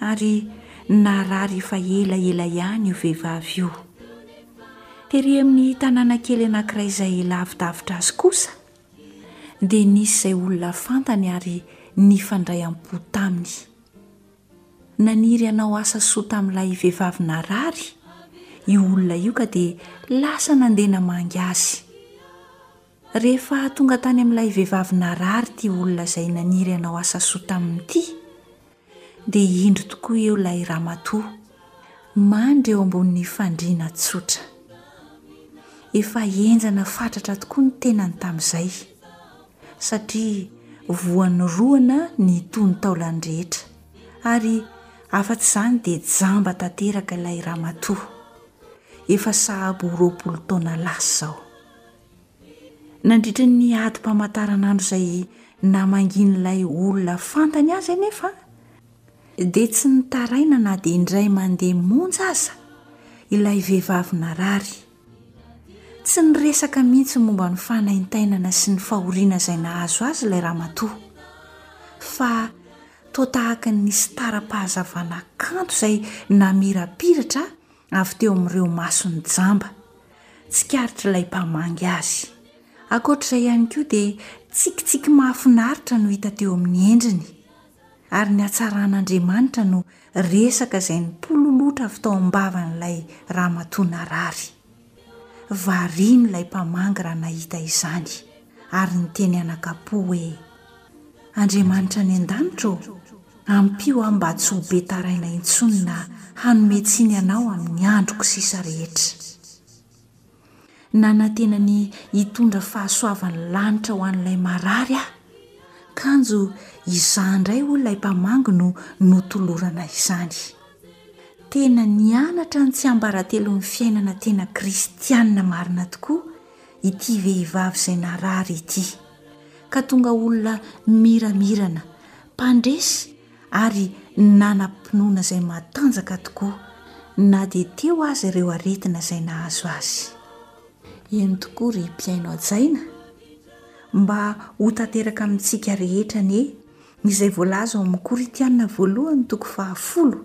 Ary narary efa ela ela ihany io vehivavy io. Tery amin'ny tanàna kely anankiray izay lavidavitra azy kosa, dia nisy izay olona fantany ary nifandray am-po taminy. Naniry hanao asa soa tamin'ilay vehivavy narary io olona io ka dia lasa nandeha namangy azy. Rehefa tonga tany amin'ilay vehivavy narary ity olona izay naniry hanao asa soa taminy ity, dia indro tokoa eo ilay ramatoa mandry eo ambonin'ny fandriana tsotra. Efa henjana fatratra tokoa ny tenany tamin'izay, satria voan'ny roana ny tonon-taolany rehetra, ary afa-tsy izany dia jamba tanteraka ilay ramatoa, efa sahabo ho roapolo taona lasa izao. Nandritra ny adim-pamantaranandro izay namangian'ilay olona fantany azy anefa, dia tsy nitaraina na dia indray mandeha monja aza ilay vehivavy narary. Tsy niresaka mihitsy momba ny fanaintainana sy ny fahoriana izay nahazo azy ilay ramatoa, fa toa tahaka ny nisy tara-pahazavana kanto izay namirapiratra avy teo amin'ireo mason'ny jamba. Tsikaritr'ilay mpamangy azy. Ankoatr'izay ihany koa dia tsikitsiky mahafinaritra no hita teo amin'ny endriny. Ary ny hatsaran'Andriamanitra no resaka izay nipololotra avy tao am-bavan'ilay ramatoa narary. Variana ilay mpamangy raha nahita izany ary niteny an'akapo hoe. Andriamanitra any an-danitra ô, ampio aho mba tsy ho be taraina intsony na hanome tsiny Anao amin'ny androko sisa rehetra. Nanantena ny hitondra fahasoavan'ny lanitra ho an'ilay marary aho, kanjo izaho indray hoy ilay mpamangy no notolorana izany. Tena nianatra ny tsiambaratelon'ny fiainana tena kristiana marina tokoa ity vehivavy izay narary ity, ka tonga olona miramirana, mpandresy ary nanam-pinoana izay matanjaka tokoa, na dia teo aza ireo aretina izay nahazo azy. Eny tokoa ry mpihaino hajaina, mba ho tanteraka amintsika rehetra anie izay voalaza ao amin'ny Korintiana voalohany toko fahafolo,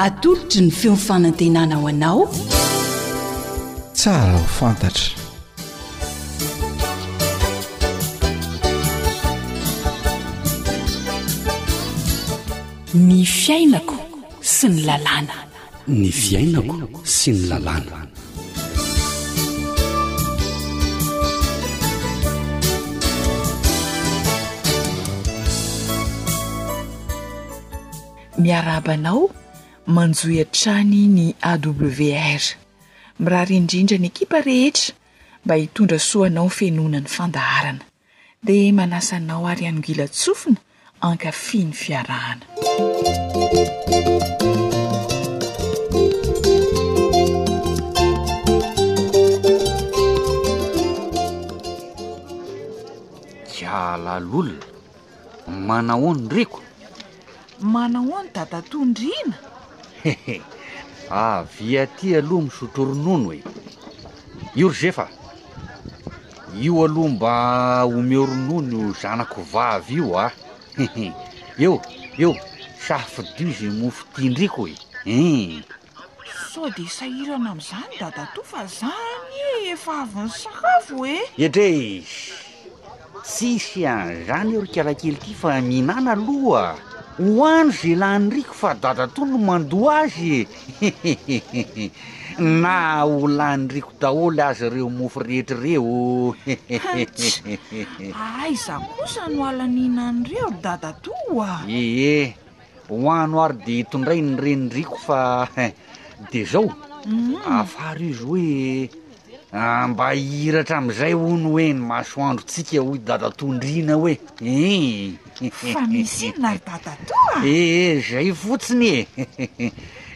Atolotry ny feon'ny fanantenana ho anao. Tsara ho fantatra. Ny fiainako sy ny lalàna. ny fiainako sy ny lalàna miarahaba anao manjohy hatrany ny awr mirary indrindra ny ekipa rehetra mba hitondra soa anao fenona ny fandaharana Dia manasa anao ary hanongilan-tsofina hankafy ny fiarahana. Kialala olona, manahoana reko? Manahoan dadatoa ndrina? Hehe, avy aty aloha misotro ronono e! Io ry Zefa, io aloha mba omeo ronono io zanako vavy io a! Hehe, eo, eo, safidio ze mofo tiandriko e! Hein! Sao dia sahirana amin'izany dadatoa fa za anie efa avy nisakafo e! Edrey! Tsisy an'izany eo ry kialakely ity fa mihinana aloha ho any izay lany riko fa dadatoa no mandoa azy e! hehehehe! Na ho lany riko daholo aza ireo mofo rehetra ireo hehehehe! Aiza kosa no halaniana an'ireo dadatoa? Ee! Ho ano ary de eto ndray ny reniriko fa hein de zao afara izy hoe ah mba hihiratra amizay hono hoe ny masoandrontsika hoy dadatoa ndrina hoe eh Fa misy inona ry dadatoa? ee zay fotsiny e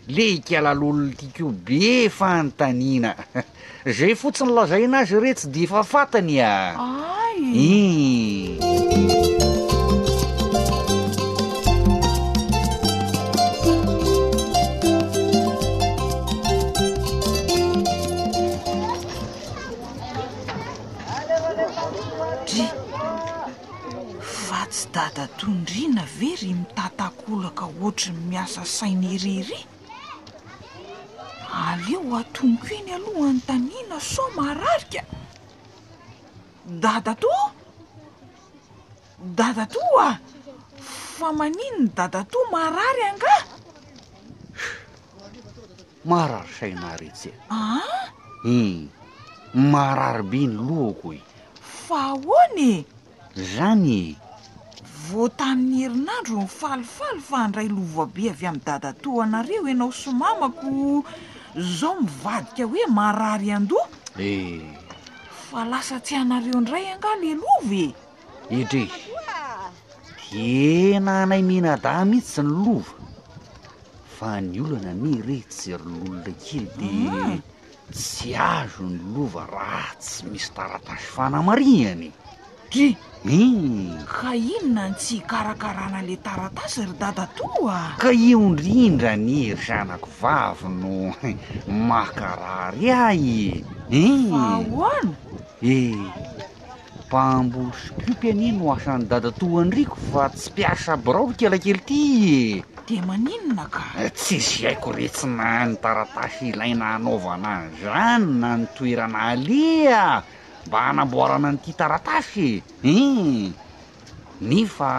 le ikala lolo tiako be fanontaniana Zay fotsiny lazaina azy retsy dia efa fatany a! Ay! Ih! Dry! Fa tsy dadatoa Ndriana ve ry mitatakolaka ohatry ny miasa saina ery ry? Aleo atomiko eny aloha anontaniana sao mararika. Dadatoa? Dadatoa a! Fa manin ny dadatoa marary angaha? Marary saina ary etsy e. An? Ii, marary be ny lohako e. Fa ahoana e? Zany e! Vao tamin'ny herinandro no falifaly fa handray lovabe avy amin'i dadatoanareo ianao sy mama ko zao mivadika hoe marary andoha Eh! Fa lasa tsy anareo ndray angaha le lova e! Edrey! Tena anay mianadahy mihitsy ny lova fa ny olana anie re tsy ry lolona kely dia Tsy azo ny lova raha tsy misy taratasy fanamarihana e! Ty! Hum! Ka inona ny tsy hikarakarana le taratasy ry dadatoa? Ka io indrindra anie ry zanako vavy no makarary ahy e! Fa ahoana? E! Mpamboly scoop anie no asan'i dadatoa Andriako fa tsy mpiasa birao ry kelakely ity e! Dia maninona ka? Tsisy haiko re tsy nahay ny taratasy ilaina hanaovana an'izany na ny toerana aleha mba hanamboarana an'ity taratasy e! Nefa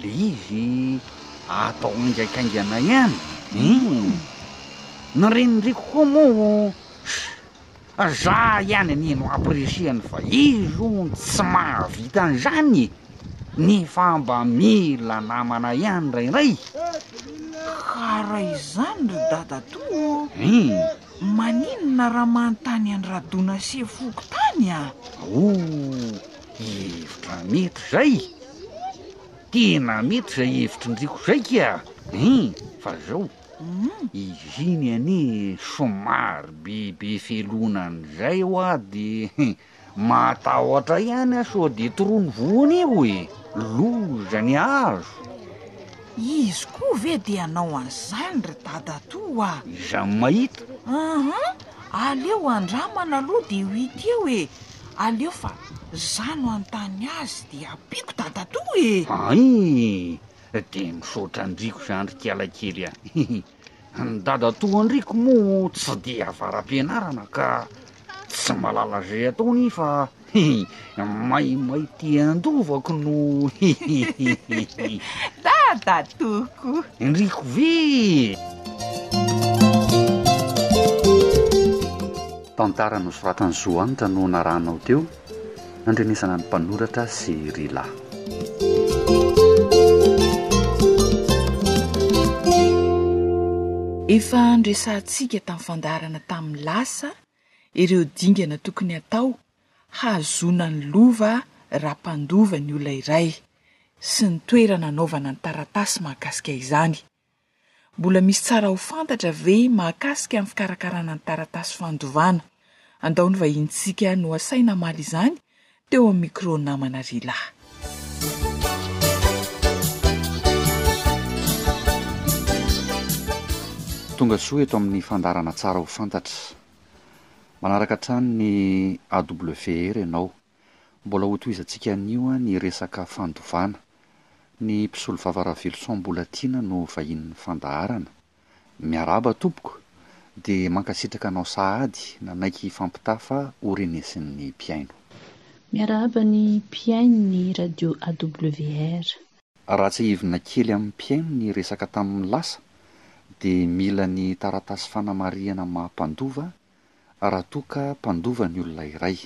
le izy atao haingankaingana ihany e! Ny renin-driako koa moa Za ihany anie no apprécier-ny fa izy hono tsy mahavita an'izany e! nefa mba mila namana ihany indraindray Ka raha izany ry dadatoa ô, maninona raha manontany an-dRadonase fokontany a? Oh, hevitra mety izay! Tena mety izay hevitr'indriko izay kya! Hein! Fa zao. Iny anie somary be be felonany izay hoa dia mahatahotra ihany aho sao dia torono voany io e! Loza ny hazo! Izy koa ve dia hanao an'izany ry dadatoa? Iza no mahita? Aha, aleo andramana aloha dia ho hita eo e! Aleo fa izaho no hanontany azy dia ampiako dadatoa e! Hay! Dia misaotra an-driako zany ry kiala kely a! hihi, ny dadatoa an-driako moa tsy dia avara-pianarana ka tsy mahalala zay atao anie fa hihi, maimay tia an-dovako no hihihihihi! Dadatoako! An-driako ve e! Tantara nosoratan'i Zohanitra no narahanao teo. Nandrenesana ny mpanoratra sy ry lahy. Efa andresantsika tamin'ny fandaharana tamin'ny lasa ireo dingana tokony hatao hahazoana ny lova raha mpandova ny olona iray sy ny toerana anaovana ny taratasy mahakasika izany. Mbola misy tsara ho fantatra ve mahakasika ny fikarakarana ny taratasy fandovana? Andao ny vahinintsika no asaina hamaly izany teo amin'ny micro namana Rila. Tonga soa eto amin'ny fandaharana tsara ho fantatra. Manaraka hatrany ny AWR ianao. Mbola hotohizantsika anio ny resaka fandovana. Ny mpisolovava Raveloson Mbolatiana no vahinin'ny fandaharana. Miarahaba tompoko! Dia mankasitraka anao sahady nanaiky hifampitafa ho renesin'ny mpihaino. Miarahaba ny mpihaino ny radio AWR. Raha tsiahivina kely amin'ny mpihaino ny resaka tamin'ny lasa dia mila ny taratasy fanamarihana maha mpandova Raha toa ka mpandova ny olona iray.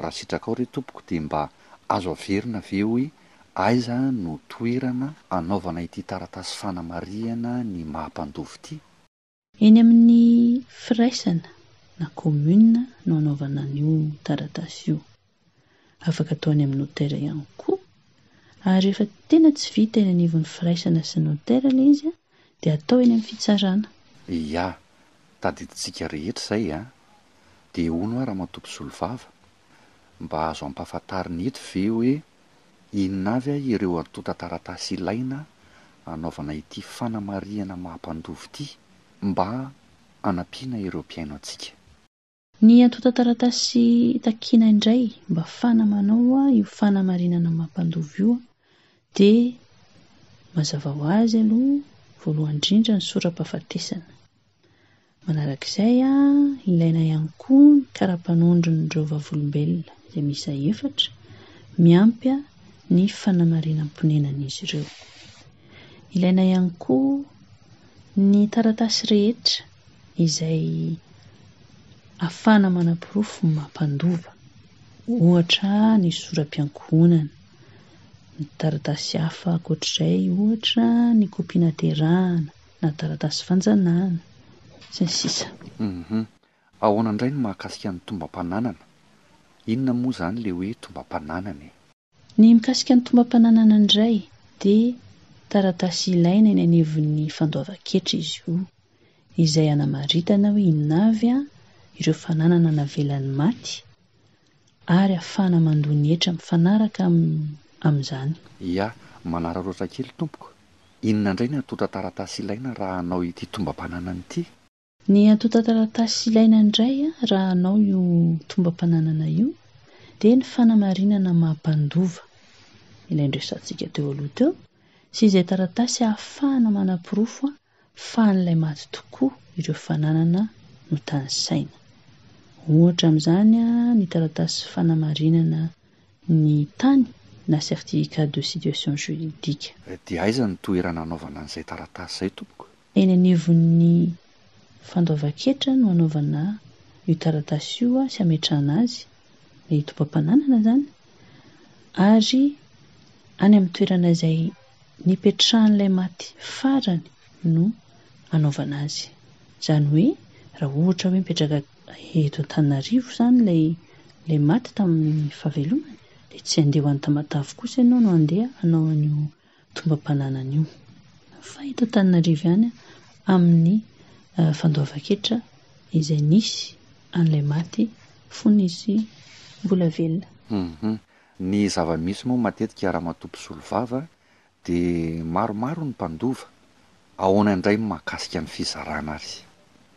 Raha sitrakao re tompoko dia mba azo averina ve hoe aiza no toerana anaovana ity taratasy fanamarihana ny maha mpandova ity? Eny amin'ny firaisana na commune no anaovana an'io taratasy io. Afaka atao any amin'ny notera ihany koa. Ary rehefa tena tsy vita eny anivon'ny firaisana sy ny notera ilay izy dia atao eny amin'ny fitsarana. Ia, tadidintsika rehetra izay an! Dia hono hoa Ramatoa Mpisolovava, mba azo ampahafantarina eto ve hoe inona avy ireo antontan-taratasy ilaina hanaovana ity fanamarihana maha mpandova ity mba hanampiana ireo mpihaino antsika? Ny antontan-taratasy takiana indray mba fanamanao io fanamarinana mampandova io dia mazava ho azy aloha voalohany indrindra ny sora-pahafatesana. Manarak'izay ilaina ihany koa ny karapanondron'ireo vavolombelona izay miisa efatra miampy ny fanamarinam-ponenan'izy ireo. Ilaina ihany koa ny taratasy rehetra izay afana manaporofo mampandova, ohatra ny sora-piankohonana, ny taratasy hafa ankoatr'izay ohatra ny kopinaterahana na taratasy fanjanahana, sy ny sisa. Humm. Ahoana indray ny mahakasika ny tombam-pananana? Inona moa izany ilay hoe tombam-pananana e? Ny mikasika ny tombam-pananana indray dia taratasy ilaina eny anivon'ny fandoavan-ketra izy io, izay anamaritana hoe inona avy ireo fananana navelan'ny maty ary afahana mandoa ny hetra mifanaraka amin'izany. Ia, manararaotra kely tompoko, inona indray ny antontan-taratasy ilaina raha hanao ity tombam-pananana ity? Ny antontan-taratasy ilaina indray raha hanao io tombam-pananana io dia ny fanamarinana maha-mpandova, ilay noresahantsika teo aloha teo, sy izay taratasy ahafahana manaporofo fa an'ilay maty tokoa ireo fananana notanisaina. Ohatra amin'izany ny taratasy fanamarinana ny tany na certificat de situation juridique. Dia aiza ny toerana hanaovana an'izay taratasy izay tompoko? Eny anivon'ny fandoavan-ketra no anaovana io taratasy io sy ametrahana azy, ilay itompam-pananana izany, ary any amin'ny toerana izay nipetrahan'ilay maty farany no anaovana azy. Izany hoe raha ohatra hoe mipetraka eto Antananarivo izany ilay ilay maty tamin'ny fahavelomany dia tsy handeha ho any Tamatave kosa ianao no handeha hanao an'io tombam-pananana io. Fa eto Antananarivo ihany amin'ny fandoavan-ketra izay nisy an'ilay maty fony izy mbola velona. Humm. Ny zava-misy moa matetika ramatoa mpisolovava dia maromaro ny mpandova. Ahoana indray ny mahakasika ny fizarana ary?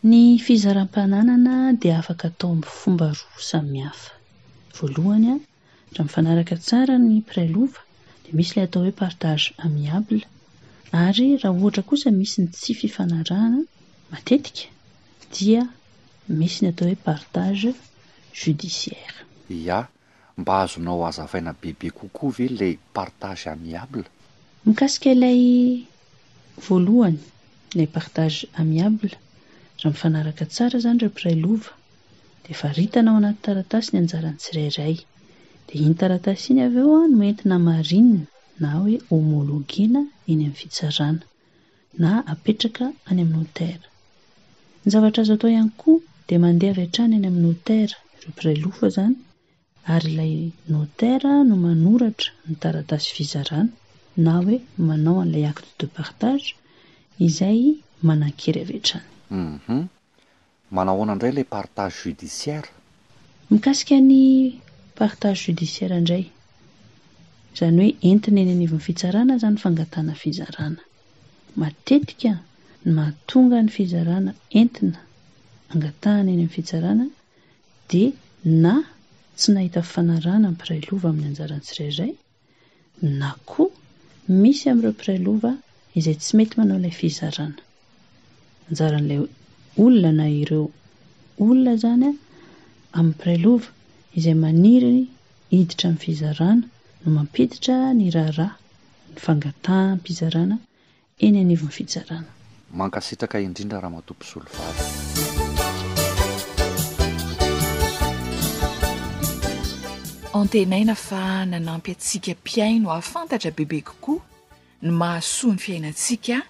Ny fizaram-pananana dia afaka atao amin'ny fomba roa samihafa. Voalohany, Raha mifanaraka tsara ny mpiray lova dia misy ilay atao hoe partage amiable ary raha ohatra kosa misy ny tsy fifanarahana matetika dia misy ny atao hoe partage judiciaire. Ya, mba azonao hazavaina bebe kokoa ve ilay partage amiable? Mikasika ilay voalohany, ilay partage amiable, raha mifanaraka tsara izany ireo mpiray lova dia faritana ao anaty taratasy ny anjaran'ny tsirairay. Dia iny taratasy iny avy eo no entina hamarinina na hoe homologuena eny amin'ny fitsarana, na apetraka any amin'ny notera. Ny zavatra azo atao ihany koa dia mandeha avy hatrany any amin'ny notera ireo mpiray loha fa izany, ary ilay notera no manoratra ny taratasy fizarana na hoe manao an'ilay acte de partage izay manan-kery avy hatrany. Manao ahoana indray ilay partage judiciaire? Mikasika ny partage judiciaire indray, izany hoe entina eny anivon'ny fitsarana izany ny fangatahana fizarana. Matetika ny mahatonga ny fizarana entina angatahana eny amin'ny fitsarana dia na tsy nahita fifanarahana ny mpiray lova amin'ny anjarany tsirairay, na koa misy amin'ireo mpiray lova izay tsy mety manao ilay fizarana. Anjaran'ilay olona na ireo olona izany amin'ny mpiray lova izay maniry hiditra amin'ny fizarana no mampiditra ny raharaha, ny fangataham-pizarana eny anivon'ny fitsarana. Mankasitraka indrindra Ramatoa Mpisolovava. Antenaina fa nanampy antsika mpihaino hahafantatra bebe kokoa ny mahasoa ny fiainantsika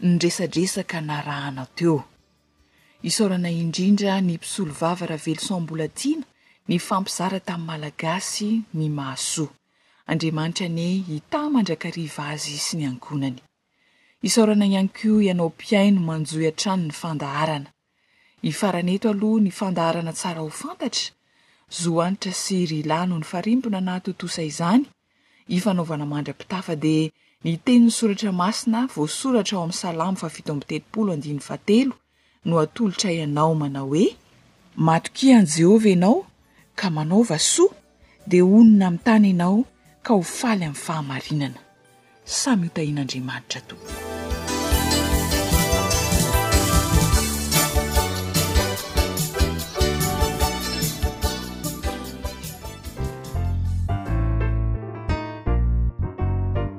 ny resadresaka narahanao teo. Isaorana indrindra ny Mpisolovava Raveloson Mbolatiana nifampizara tamin'ny Malagasy ny mahasoa. Andriamanitra anie hitaha mandrakariva azy sy ny ankohonany. Isaorana ihany koa ianao mpihaino manjohy hatrany ny fandaharana. Hifarana eto aloha ny fandaharana tsara ho fantatra, Zo Hanitra sy Rila no nifarimbona nahatontosa izany, ifanaovana mandra-pitafa dia ny tenin'ny soratra masina voasoratra ao amin'ny Salamo fahafito amby telopolo andiany fahatelo no atolotray anao manao hoe, Matokia an'i Jehovah ianao ka manaova soa, dia honina amin'ny tany ianao ka ho faly amin'ny fahamarinana. Samy ho tahin'Andriamanitra tompoko.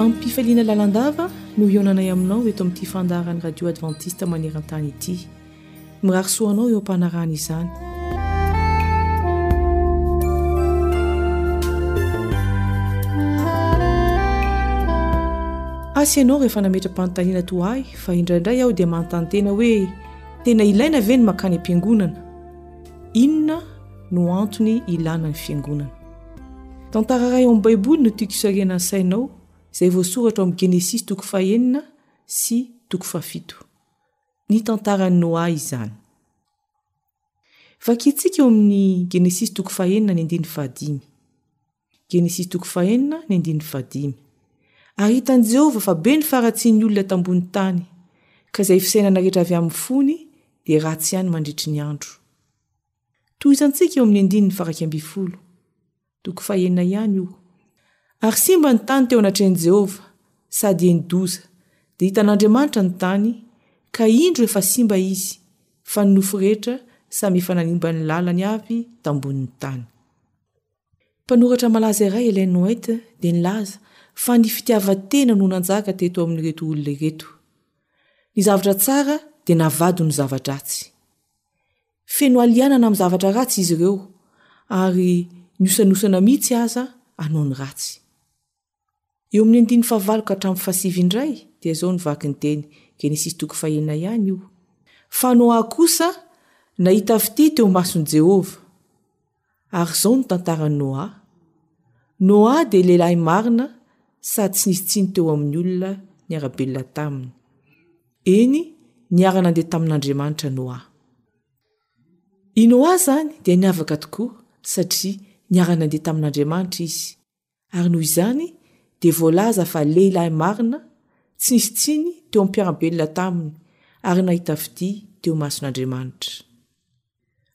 Ampifaliana lalandava no hihaonanay aminao eto amin'ity fandaharan'ny Radio Adventiste maneran-tany ity. Mirary soa anao eo am-panarahana izany. Asa ianao rehefa nametra-panontaniana toa ahy fa indraindray aho dia manontany tena hoe Tena ilaina ve ny makany am-piangonana? Inona no antony ilana ny fiangonana? Tantara iray ao amin'ny Baiboly no tiako isarihana ny sainao, izay voasoratra ao amin'ny Genesisy toko fahenina sy toko fahafito. Ny tantaran'i Noa izany. Vakintsika ao amin'ny Genesisy toko fahenina ny andininy fahadimy. Genesisy toko fahenina ny andininy fahadimy. Ary hitan'i Jehovah fa be ny faharatsian'ny olona eto ambonin'ny tany, ka izay fisainana rehetra avy amin'ny fony dia ratsy ihany mandritry ny andro. Tohizantsika eo amin'ny andininy faharaika ambin'ny folo. Toko fahenina ihany io. Ary simba ny tany teo anatrehan'i Jehovah, sady eni-doza, dia hitan'Andriamanitra ny tany, ka indro efa simba izy, fa ny nofo rehetra samy efa nanimba ny lalany avy tambonin'ny tany. Mpanoratra malaza iray, Ellen White, dia nilaza fa ny fitiavan-tena no nanjaka teto amin'ireto olona ireto. Ny zavatra tsara dia navadin'ny zava-dratsy. Feno halianana amin'ny zavatra ratsy izy ireo, ary niosanosana mihitsy aza hanao ny ratsy. Eo amin'ny andininy fahavalo ka hatramin'ny fahasivy indray dia izao ny vaky ny teny, Genesisy toko fahenina ihany io. Fa Noa kosa nahita fitia teo imason'i Jehovah. Ary izao ny tantaran'i Noa, Noa dia lehilahy marina sady tsy nisy tsiny teo amin'ny olona niara-belona taminy. Eny, niara-nandeha tamin'Andriamanitra Noa. I Noa izany dia niavaka tokoa, satria niara-nandeha tamin'Andriamanitra izy. Ary noho izany dia voalaza fa lehilahy marina, tsy nisy tsiny teo amin'ny mpiara-belona taminy, ary nahita fitia teo imason'Andriamanitra.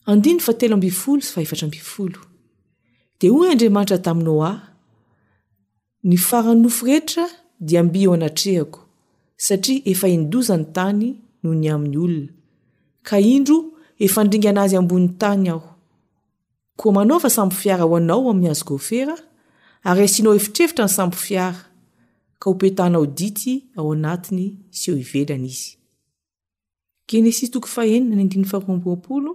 Andininy fahatelo ambin'ny folo sy fahefatra ambin'ny folo. Dia hoy Andriamanitra tamin'i Noa, Ny faran'ny nofo rehetra dia mby eo anatrehako, satria efa eni-doza ny tany noho ny amin'ny olona, ka indro efa handringana azy ambony tany aho. Koa manaova sambofiara ho anao amin'ny hazo gôfera, ary asianao efitrefitra ny sambofiara, ka hopetahanao dity ao anatiny sy eo ivelany izy. Genesisy toko fahenina ny andininy faharoa amby roapolo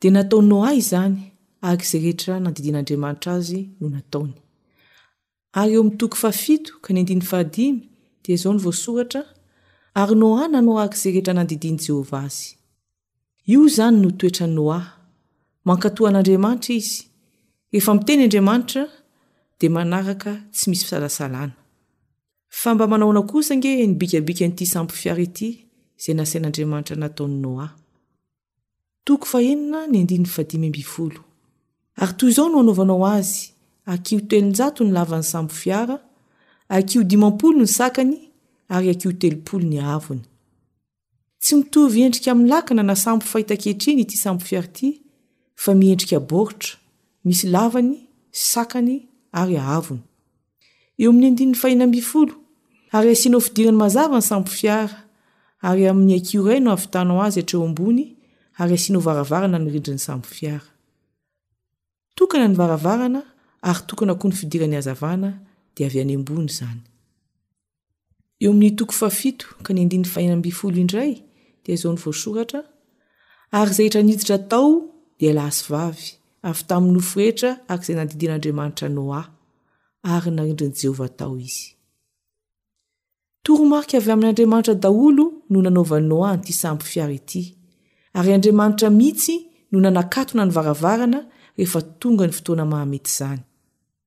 dia nataon'i Noa izany, araka izay rehetra nandidian'Andriamanitra azy no nataony. ary eo amin'ny toko fahafito ka ny andininy fahadimy dia izao no voasoratra, Ary Noa nanao araka izay rehetra nandidian'i Jehovah azy. Io izany no toetran'i Noa. Mankatò an'Andriamanitra izy. Rehefa miteny Andriamanitra, dia manaraka tsy misy fisalasalana. Fa mba manahoana kosa ange ny bikibikan'ity sambo fiara ity izay nasain'Andriamanitra nataon'i Noa? Toko fahenina ny andininy fahadimy ambin'ny folo. Ary toy izao no anaovanao azy, Hakiho telonjato ny lavan'ny sambo fiara, hakiho dimampolo ny sakany, ary hakiho telopolo ny haavony. Tsy mitovy endrika amin'ny lakana na sambo fahita ankehitriny ity sambo fiara ity, fa miendrika baoritra, misy lavany, sakany, ary haavony. Eo amin'ny andininy fahiny ambin'ny folo, ary asianao fidirany mazava ny sambofiara, ary amin'ny aky iray no havitanao azy hatreo ambony, ary asianao varavarana ny rindrin'ny sambofiara. Tokana ny varavarana, ary tokana koa ny fidirany hazavana, dia avy any ambony izany. Eo amin'ny toko fahafito ka ny andininy fahenina ambin'ny folo indray dia izao ny voasoratra, Ary izay rehetra niditra tao dia lahy sy vavy, avy tamin'ny nofo rehetra araka izay nandidian'Andriamanitra Noa, ary narindrin'i Jehovah tao izy. Toromarika avy amin'Andriamanitra daholo no nanaovan'i Noa an'ity sambo fiara ity, ary Andriamanitra mihitsy no nanakatona ny varavarana rehefa tonga ny fotoana mahamety izany.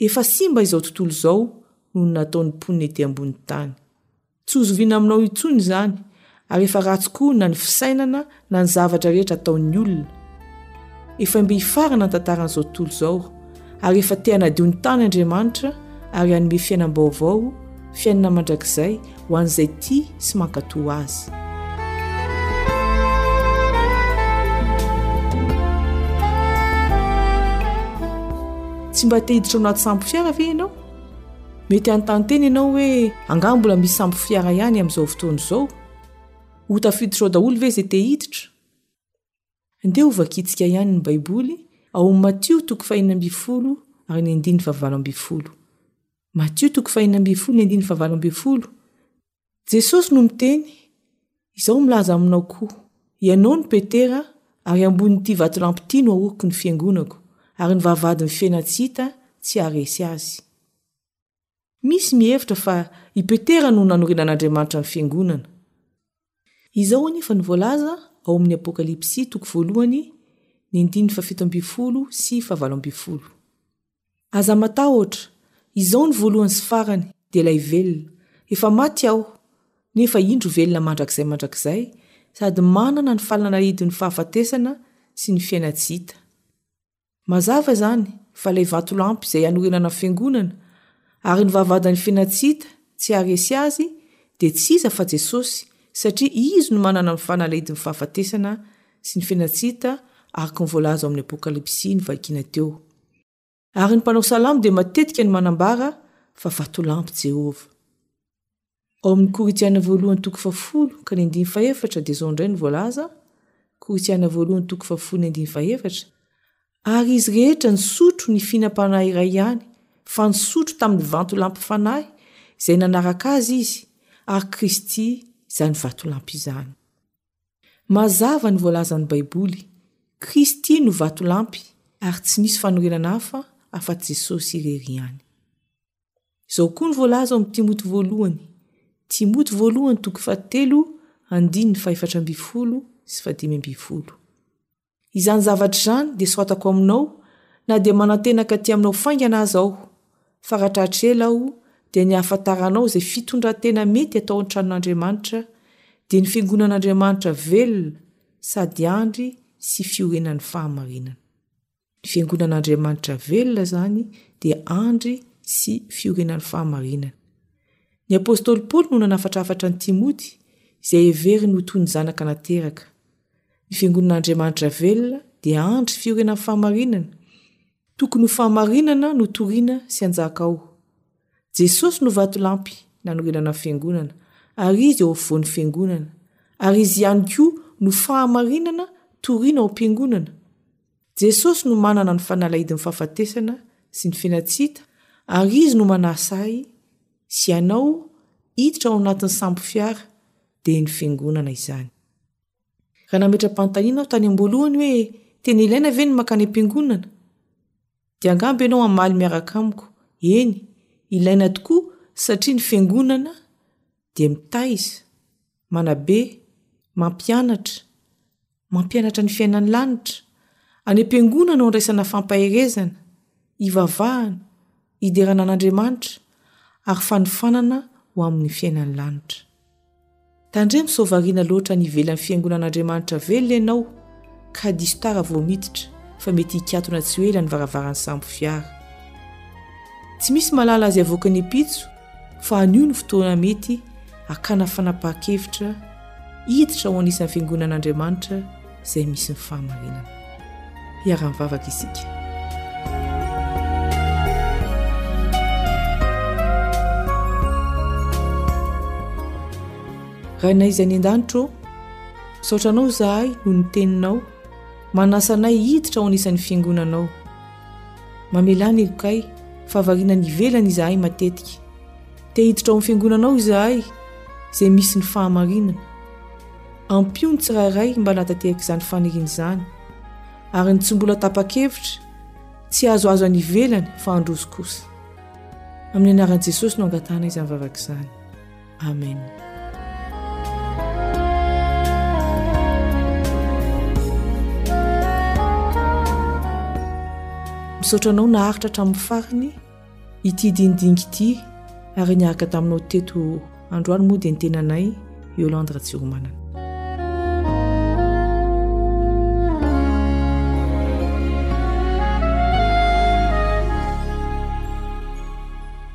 Efa simba izao tontolo izao noho ny nataon'ny mponina ety ambony tany. Tsy ho zoviana aminao intsony izany, ary efa ratsy koa na ny fisainana na ny zavatra rehetra ataon'ny olona. Efa mby hifarana ny tantaran'izao tontolo izao, ary efa te-hanadio ny tany Andriamanitra ary hanome fiainam-baovao, fiainana mandrakizay, ho an'izay tia sy mankatò azy. Tsy mba te hiditra ao anaty sambo fiara ve ianao? Mety hanontany tena ianao hoe angaha mbola misy sambo fiara ihany amin'izao fotoana izao? Ho tafiditra ao daholo ve izay te hiditra? Andeha ho vakintsika ihany ny Baiboly ao amin'ny Matio toko fahenina ambin'ny folo ary ny andininy fahavalo ambin'ny folo. Matio toko fahenina ambin'ny folo ny andininy fahavalo ambin'ny folo. Jesosy no miteny, Izaho milaza aminao koa, ianao no Petera ary ambonin'ity vatolampy ity no ahoriko ny fiangonako, ary ny vavahadin'ny fena tsy hita tsy haharesy azy. Misy mihevitra fa i Petera no nanorenan'Andriamanitra ny Fiangonana. Izao anefa no voalaza ao amin'ny Apokalypsy toko voalohany ny andininy fahafito ambin'ny folo sy fahavalo ambin'ny folo. Aza matahotra, Izaho no voalohany sy farany, dia ilay velona. Efa maty aho, nefa indro velona mandrakizay mandrakizay, sady manana ny fahalalahidin'ny fahafatesana sy ny fiainan-tsy hita. Mazava izany fa ilay vatolampy izay hanorenana fiangonana ary ny vavahadan'ny fenatsita tsy haharesy azy dia tsy iza fa Jesosy satria Izy no manana ny fanalahidin'ny fahafatesana sy ny fenatsita araka ny voalaza ao amin'ny Apokalypsy novakina teo. Ary ny mpanao salamo dia matetika no manambara fa vatolampy Jehovah. Ao amin'ny Korintiana voalohany toko fahafolo ka ny andininy fahefatra dia izao indray no voalaza, Korintiana voalohany toko fahafolo ny andininy fahefatra, ary izy rehetra nisotro ny fihina-panahy iray ihany, fa nisotro tamin'ny vatolampy fanahy izay nanaraka azy izy, ary Kristy izany vatolampy izany. Mazava ny voalazan'ny Baiboly, Kristy no vatolampy ary tsy misy fanorenana hafa afa-tsy Jesosy irery ihany. Izao koa no voalaza ao amin'ny Timoty voalohany, Timoty voalohany toko fahatelo andininy fahefatra ambin'ny folo sy fahadimy ambin'ny folo. Izany zavatra izany dia soatako aminao na dia manantena katy aminao faingana aza aho, fa raha tratra ela aho dia ny hahafantaranao izay fitondran-tena mety atao an-tranon'Andriamanitra, dia ny fiangonan'Andriamanitra velona sady andry sy fiorenan'ny fahamarinana. Ny fiangonan'Andriamanitra velona izany dia andry sy fiorenan'ny fahamarinana. Ny apostoly Paoly no nanafatrafatra an'i Timoty izay heveriny ho toy ny zanaka nateraka. Ny fiangonan'Andriamanitra velona dia andry sy fiorenan'ny fahamarinana. Tokony ho fahamarinana no toriana sy hanjaka ao. Jesosy no vatolampy nanorenana ny fiangonana ary izy eo afovoan'ny fiangonana ary izy ihany koa no fahamarinana toriana ao am-piangonana. Jesosy no manana ny fanalahidin'ny fahafatesana sy ny fena tsy hita ary Izy no manasa ahy sy ianao hiditra ao anatin'ny sambo fiara dia ny Fiangonana izany. Raha nametra-panontaniana aho tany am-boalohany hoe tena ilaina ve ny mankany am-piangonana? Dia angamba ianao hamaly miaraka amiko, eny, ilaina tokoa satria ny Fiangonana dia mitaiza, manabe, mampianatra, mampianatra ny fiainan'ny lanitra, any am-piangonana andraisana fampaherezana, ivavahana, iderana an'Andriamanitra ary fanofanana ho amin'ny fiainan'ny lanitra. Tandremo sao variana loatra any ivelan'ny fiangonan'Andriamanitra velona ianao. ka diso tara vao miditra fa mety hikatona tsy ho ela ny varavaran'ny sambo fiara. Tsy misy mahalala izay avoakan'ny ampitso fa anio ny fotoana mety hakana fanapahan-kevitra hiditra ho anisan'ny fiangonan'Andriamanitra izay misy ny fahamarinana. Hiara-mivavaka isika. Rainay izay any an-danitra ô, Misaotra anao izahay noho ny teninao, manasa anay hiditra ao anisan'ny fiangonanao. Mamelà ny helokay, fa variana any ivelany izahay matetika. Te hiditra ao amin'ny fiangonanao izahay, izay misy ny fahamarinana. Ampio ny tsirairay mba hanatanteraka izany faniriany izany. Ary ny tsy mbola tapa-kevitra, tsy azo azo any ivelany, fa handroso kosa. Amin'ny anaran'i Jesosy no angatahana izany vavaka izany. Amen. Misaotra anao naharitra hatramin'ny farany ity dindinga ity ary niaraka taminao teto androany moa dia ny tenanay Yolande Ratsiromanana.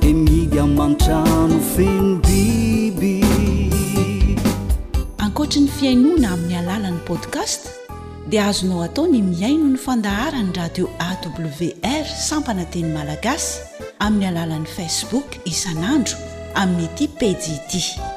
Dia mihidy aman-trano feno biby. Ankoatry ny fihainoana amin'ny alalan'ny podcast dia azonao atao ny mihaino ny fandaharan'ny radio awr sampana teny malagasy amin'ny alalan'ny facebook isan'andro amin'ity pejy ity.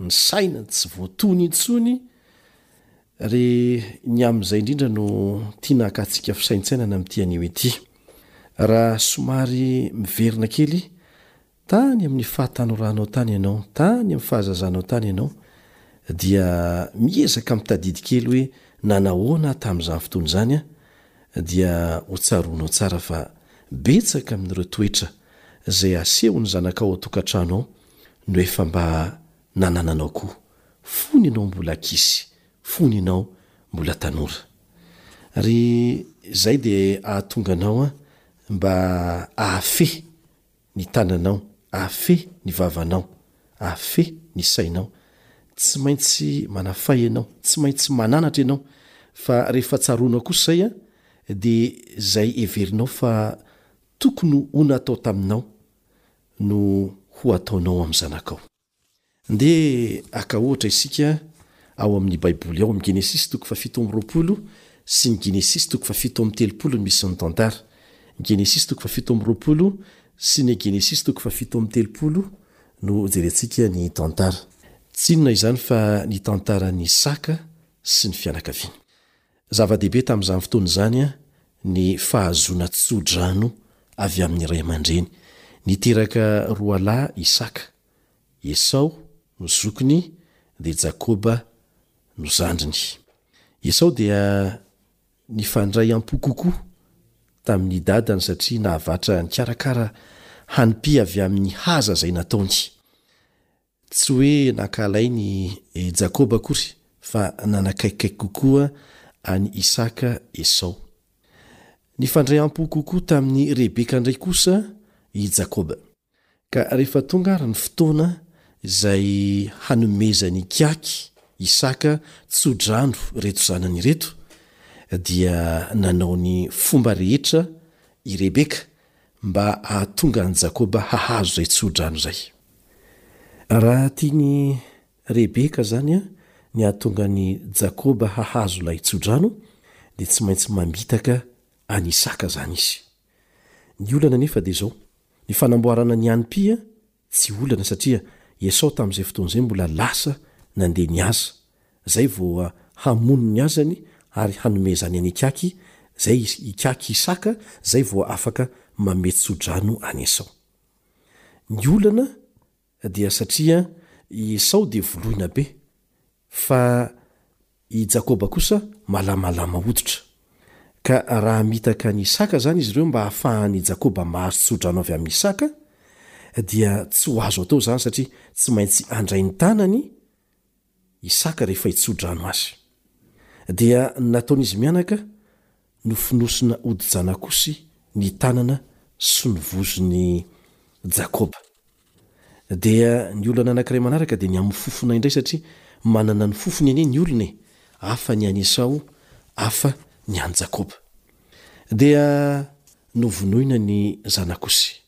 ny saina tsy voatony intsony ry ny amin'izay indrindra no tiana hakatsika fisaintsainana amin'ity anio ity. Raha somary miverina kely tany amin'ny fahatanoranao tany ianao, tany amin'ny fahazazanao tany ianao, dia miezaka mitadidy kely hoe nanahoana aho tamin'izany fotoana izany an, dia ho tsaroanao tsara fa betsaka amin'ireo toetra izay asehon'ny zanakao ao an-tokantrano ao no efa mba nanananao koa fony ianao mbola ankizy, fony ianao mbola tanora. Ary izay dia hahatonga anao mba hahafehy ny tananao, hahafehy ny vavanao, hahafehy ny sainao. Tsy maintsy manafay ianao, tsy maintsy mananatra ianao, fa rehefa tsaroanao kosa izay dia izay heverinao fa tokony ho natao taminao no ho ataonao amin'ny zanakao. Ndeha haka ohatra isika ao amin'ny Baiboly, ao amin'ny Genesisy toko fahafito amby roapolo sy ny Genesisy toko fahafito amby telopolo no misy ny tantara. Genesisy toko fahafito amby roapolo sy ny Genesisy toko fahafito amby telopolo no jerentsika ny tantara. Tsy inona izany fa ny tantaran'i Isaka sy ny fianakaviany. Zava-dehibe tamin'izany fotoana izany ny fahazoana tso-drano avy amin'ny ray aman-dreny. Niteraka roa lahy Isaka. Esao no zokiny dia Jakoba no zandriny. Esao dia nifandray am-po kokoa tamin'ny dadany satria nahavatra nikarakara hanipy avy amin'ny haza izay nataony. Tsy hoe nankahalay ny Jakoba akory, fa nanakaikikaiky kokoa an'i Isaka Esao. Nifandray am-po kokoa tamin'i Rebeka indray kosa i Jakoba. Ka rehefa tonga àry ny fotoana izay hanomezany kiaky Isaka tsodrano ireto zanany ireto, dia nanao ny fomba rehetra i Rebeka mba hahatonga an'i Jakoba hahazo izay tsodrano izay. Raha tian'i Rebeka izany ny hahatonga an'i Jakoba hahazo ilay tsodrano, dia tsy maintsy mamitaka an'i Isaka izany izy. Ny olana anefa dia izao, ny fanamboarana ny hanim-pia, Tsy olana satria i Esao tamin'izay fotoana izay mbola lasa nandeha niasa, izay vao hamono ny azany ary hanome izany an'i Ikaky, izay Ikaky Isaka izay vao afaka mamehy tso-drano an'i Esao. Ny olana dia satria i Esao dia voloina be, Fa i Jakoba kosa malamalama hoditra. Ka raha mitaka an'i Isaka izany izy ireo mba hahafahan'i Jakoba mahazo tsodrano avy amin'i Isaka, dia tsy ho azo atao izany satria tsy maintsy handray ny tanany Isaka rehefa hitsodrano azy. Dia ny nataon'izy mianaka Nofonosina hodi-janak'osy ny tanana sy ny vozon'i Jakoba. Dia ny olana anankiray manaraka dia ny amin'ny fofona indray satria manana ny fofony anie ny olona e, hafa ny an'i Esao, hafa ny an'i Jakoba. Dia novonoina ny zanak'osy.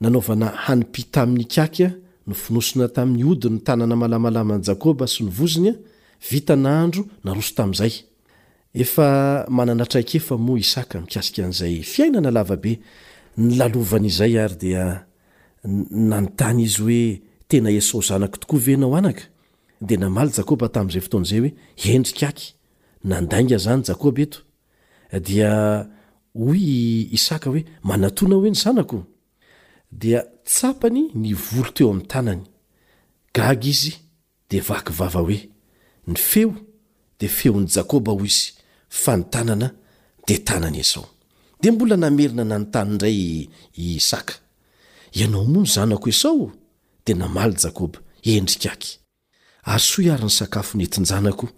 Nanaovana hanipy tamin'ny kaky nofonosina tamin'ny hody ny tanana malamalaman'i Jakoba sy ny vozony, vita nahandro, naroso tamin'izay. Efa manana traikefa moa Isaka mikasika an'izay fiainana lava be nilalovany izay ary dia nanontany izy hoe, Tena Esao zanako tokoa ve ianao anaka? Dia namaly Jakoba tamin'izay fotoana izay hoe, Hendry kaky. Nandainga izany Jakoba eto Dia hoy i Isaka hoe, Manatòna hoe ny zanako? Dia tsapany ny voly teo amin'ny tanany. Gaga izy dia vaky vava hoe, Ny feo dia feon'i Jakoba, hoy izy, fa ny tanana dia tanan'i Esao. Dia mbola namerina nanontany indray i Isaka, Ianao moa no zanako Esao? Dia namaly Jakoba, Endrika aky. Asoy àry ny sakafo nentin-janako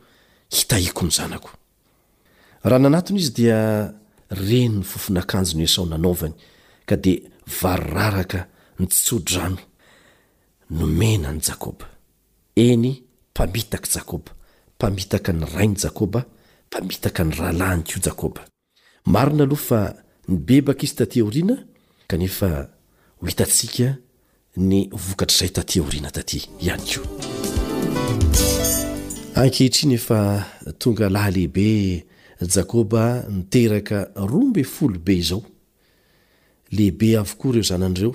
hitahiako ny zanako. Raha nanatona izy dia reny ny fofon'akanjon'i Esao nanaovany, ka dia vary raraka nitso-drano nomeny an'i Jakoba. Eny, mpamitak'i Jakoba, mpamitaka ny rainy Jakoba, mpamitaka ny rahalahiny koa Jakoba. Marina aloha fa nibebaka izy taty aoriana kanefa ho hitantsika ny vokatr'izay taty aoriana taty ihany koa. Ankehitriny efa tonga lahy lehibe Jakoba niteraka roa ambin'ny folo be izao. Lehibe avokoa ireo zanany ireo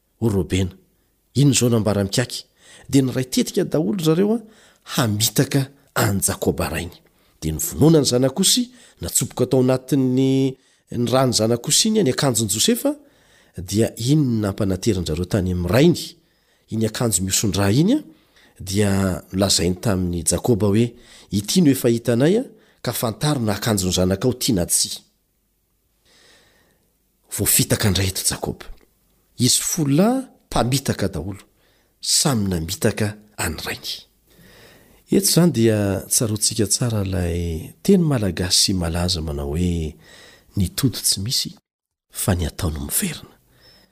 hoy Robena. Inona izao nambara amin'i Kaky? Dia niray tetika daholo ry zareo hamitaka an'i Jakoba rainy. Dia novonoina ny zanak'osy, natsoboka tao anatin'ny ny ràn'ny zanak'osy iny ny akanjon'i Josefa, dia iny no nampanaterin-djareo tany amin'ny rainy iny akanjo mihoson-drà iny, dia nolazainy tamin'i Jakoba hoe, Ity no efa hitanay, ka fantaro na akanjon'ny zanakao ity na tsia. Voafitaka indray eto Jakoba. Izy folo lahy mpamitaka daholo, samy namitaka an'ny rainy. Eto izany dia tsaroantsika tsara ilay teny malagasy malaza manao hoe ny tody tsy misy fa ny atao no miverina.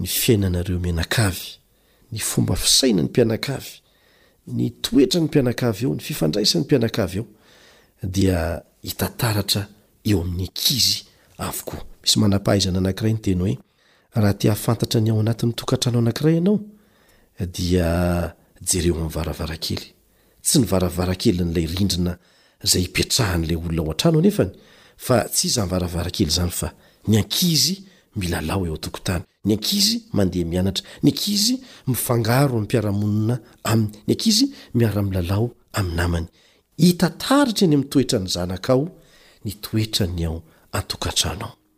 ny fiainanareo mianakavy, ny fomba fisainan'ny mpianakavy, ny toetran'ny mpianakavy eo, ny fifandraisan'ny mpianakavy eo dia hita taratra eo amin'ny ankizy avokoa. Misy manam-pahaizana anankiray niteny hoe, Raha te hahafantatra ny ao anatin'ny tokantrano anankiray ianao dia jereo amin'ny varavarankely. Tsy ny varavarankelin'ilay rindrina izay ipetrahan'ilay olona ao an-trano anefany fa tsy izany varavarankely izany fa ny ankizy milalao eo an-tokotany, ny ankizy mandeha mianatra, ny ankizy mifangaro amin'ny mpiara-monina aminy, ny ankizy miara-milalao amin'ny namany. Hita taratra eny amin'ny toetran'ny zanakao ny toetran'ny ao an-tokantrano ao.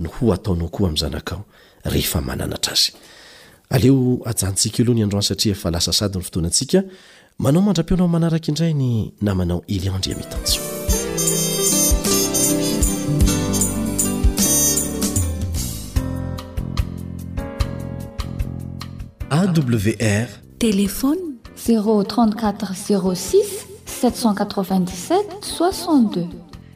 ny ho ataonao koa amin'ny zanakao rehefa mananatra azy. Aleo ajanontsika io aloha ny androany satria efa lasa sady ny fotoanantsika. Manao mandra-peo anao manaraka indray ny namanao Elian Andriamitanjo. AWR Téléphone 034 06 797 62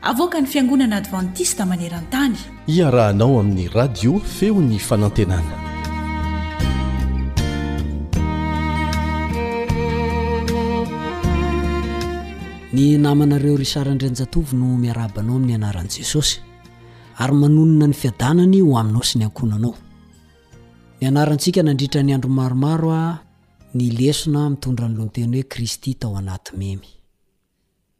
Avoakan'ny Fiangonana Advantista maneran-tany. Iarahanao amin'ny Radio Feon'ny Fanantenana. Ny namanareo Richard Andrianjatovo no miarahaba anao amin'ny anaran'i Jesosy ary manonona ny fiadanany ho aminao sy ny ankohonanao. Nianarantsika nandritra ny andro maromaro a ny lesona mitondra ny lohateny hoe Kristy tao anaty memy.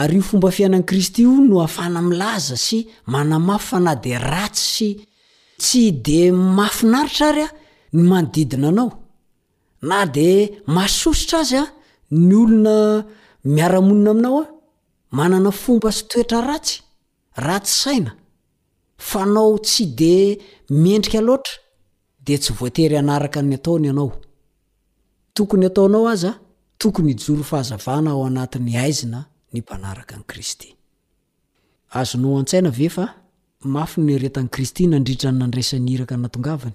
Ary io fomba fiainan'i Kristy io no afahana milaza sy manamafy fa na dia ratsy sy tsy dia mahafinaritra ary ny manodidina anao, na dia mahasosotra aza ny olona miara-monina aminao, manana fomba sy toetra ratsy. Ratsy saina, fanao tsy dia mendrika loatra dia tsy voatery hanaraka ny ataony ianao. Tokony ataonao aza, tokony hijoro fahazavana ao anatin'ny haizina ny mpanaraka an'i Kristy. Azonao an-tsaina ve fa mafy no nieretan'i Kristy nandritra ny nandraisany iraka natongavany?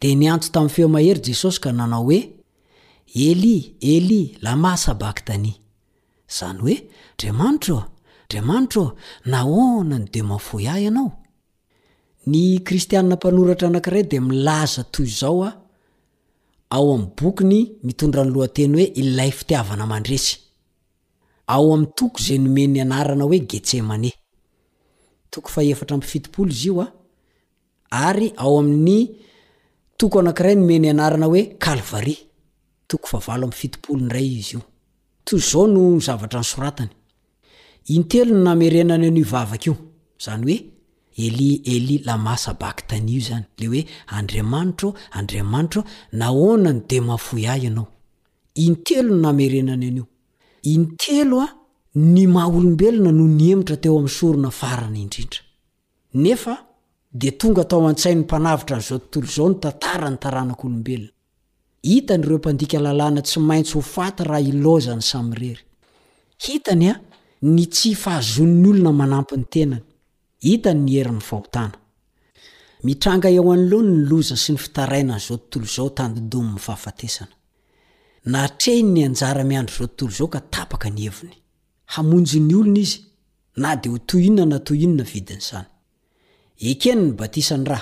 Dia niantso tamin'ny feo mahery Jesosy ka nanao hoe, Eli, Eli, lama sabakhtani? Izany hoe, Andriamanitro ô! Andriamanitro ô! Nahoana no dia mahafoy ahy Ianao? Ny kristiana mpanoratra anankiray dia milaza toy izao ao amin'ny bokiny mitondra ny lohateny hoe Ilay Fitiavana Mandresy, ao amin'ny toko izay nomeny ny anarana hoe Getsemane. Toko fahefatra amby fitopolo izy io. ary ao amin' ny toko anankiray nomeny anarana hoe Kalvary, toko fahavalo amby fitopolo indray izy io. Toy izao no zavatra nosoratany, Intelo no namerenany an' io vavaka io, izany hoe, Eli, Eli, lama sabakthani io izany, ilay hoe, Andriamanitro ô, Andriamanitro ô, nahoana no dia mahafoy ahy Ianao? Intelo no namerenany an' io. Intelo ny maha-olombelona no nihemotra teo amin'ny sorona farany indrindra. Nefa dia tonga tao an-tsain'ny mpanavotra an'izao tontolo izao ny tantaran'ny taranak'olombelona. Hitany ireo mpandika lalàna tsy maintsy ho faty raha ilaozany samirery. Hitany ny tsy fahazoan'ny olona manampy ny tenany. Hitany ny herin'ny fahotana. Mitranga eo anoloany ny loza sy ny fitarainan'izao tontolo izao tandindomin'ny fahafatesana. Nahatrehiny ny anjara miandry izao tontolo izao ka tapaka ny heviny. Hamonjy ny olony izy Na dia ho toy inona na toy inona vidin'izany. Ekeny ny batisan'ny ra,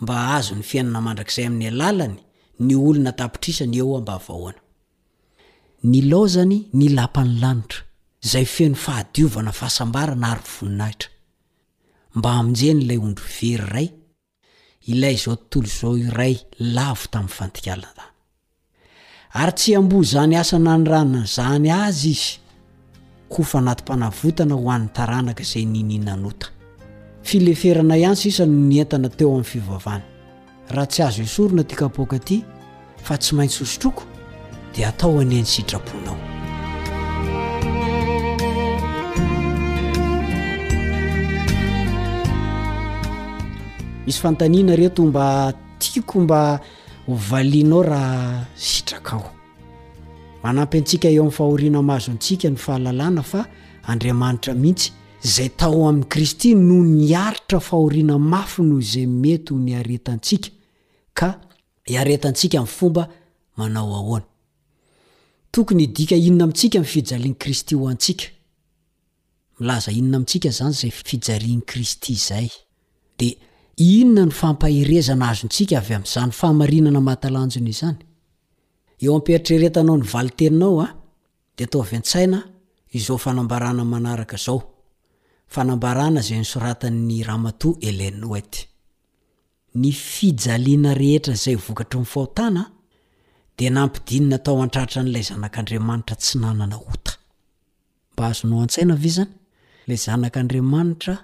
mba hahazo ny fiainana mandrakizay amin'ny alalany ny olona an-tapitrisany eo am-bavahoana. Nilaozany ny lapan'ny lanitra, izay feno fahadiovana, fahasambarana ary voninahitra, mba hamonjeny ilay ondry very iray, ilay izao tontolo izao iray lavo tamin'ny fandikalana. Ary tsy hamboa izany asa nanoranana izany azy izy, koa fanati-panavotana ho an'ny taranaka izay niniana nota. Fileferana ihany sisa no nientana teo amin'ny fivavany. Raha tsy azo esorina ity kapoaka ity, Fa tsy maintsy hosotroako dia atao anie ny sitraponao. Misy fanontaniana reto mba tiako mba hovalianao raha sitrakao. Manampy antsika eo amin'ny fahoriana mahazo antsika ny fahalalana fa Andriamanitra mihitsy izay tao amin'i Kristy no niaritra fahoriana mafy noho izay mety ho niaretantsika ka Iaretantsika amin'ny fomba manao ahoana? Tokony hidika inona amintsika ny fijalian'i Kristy ho antsika? Milaza inona amintsika izany izay fijalian'i Kristy izay? Dia inona no fampaherezana azontsika avy amin'izany fahamarinana mahatalanjona izany? Eo am-pieritreretanao ny valin-teninao dia ataovy an-tsaina izao fanambarana manaraka izao, fanambarana izay nosoratan'ny Ramatoa Ellen White. Ny fijaliana rehetra izay vokatry ny fahotana dia nampidinina tao an-tratran'ilay Zanak'Andriamanitra tsy nanana ota. Mba azonao an-tsaina ve izany? Ilay Zanak'Andriamanitra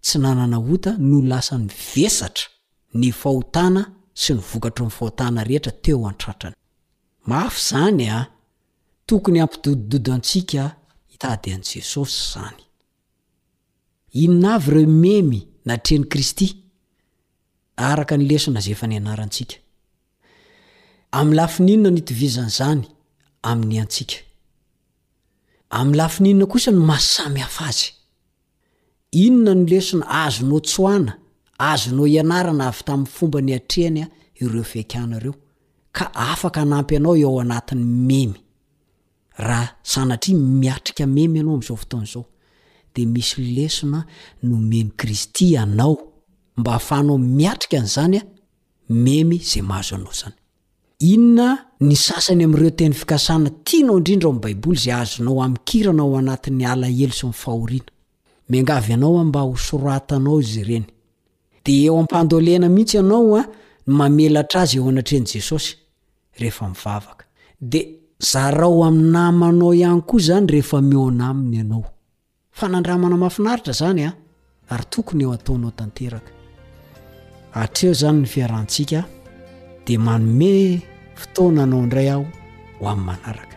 tsy nanana ota no lasa nivesatra ny fahotana sy ny vokatry ny fahotana rehetra teo an-tratrany. Mafy izany an! Tokony hampidodododo antsika hitady an'i Jesosy izany. Inona avy ireo memy natrehin'i Kristy, araka ny lesona izay efa nianarantsika? Amin'ny lafiny inona no itovizan'izany amin'ny antsika? Amin'ny lafiny inona kosa no maha samy hafa azy? Inona no lesona azonao tsoahana, azonao ianarana avy tamin'ny fomba niatrehany ireo fihaikana ireo, ka afaka hanampy anao eo anatin'ny memy? Raha sanatria miatrika memy ianao amin'izao fotoana izao, dia misy lesona nomen'i Kristy anao mba hahafahanao miatrika an'izany memy izay mahazo anao izany. Inona ny sasany amin'ireo teny fikasana tianao indrindra ao amin'ny Baiboly izay azonao amikirana ao anatin'ny alahelo sy ny fahoriana? Miangavy anao aho mba hosoratanao izy ireny. Dia eo am-pandolena mihitsy ianao a ny mamelatra azy eo anatrehan'i Jesosy rehefa mivavaka. Dia zarao amin'ny namanao ihany koa izany rehefa mihaona aminy ianao. Fanandramana mafinaritra izany a! Ary tokony ho ataonao tanteraka. Hatreo izany ny fiarahantsika dia manome fotoana anao indray aho ho amin'ny manaraka.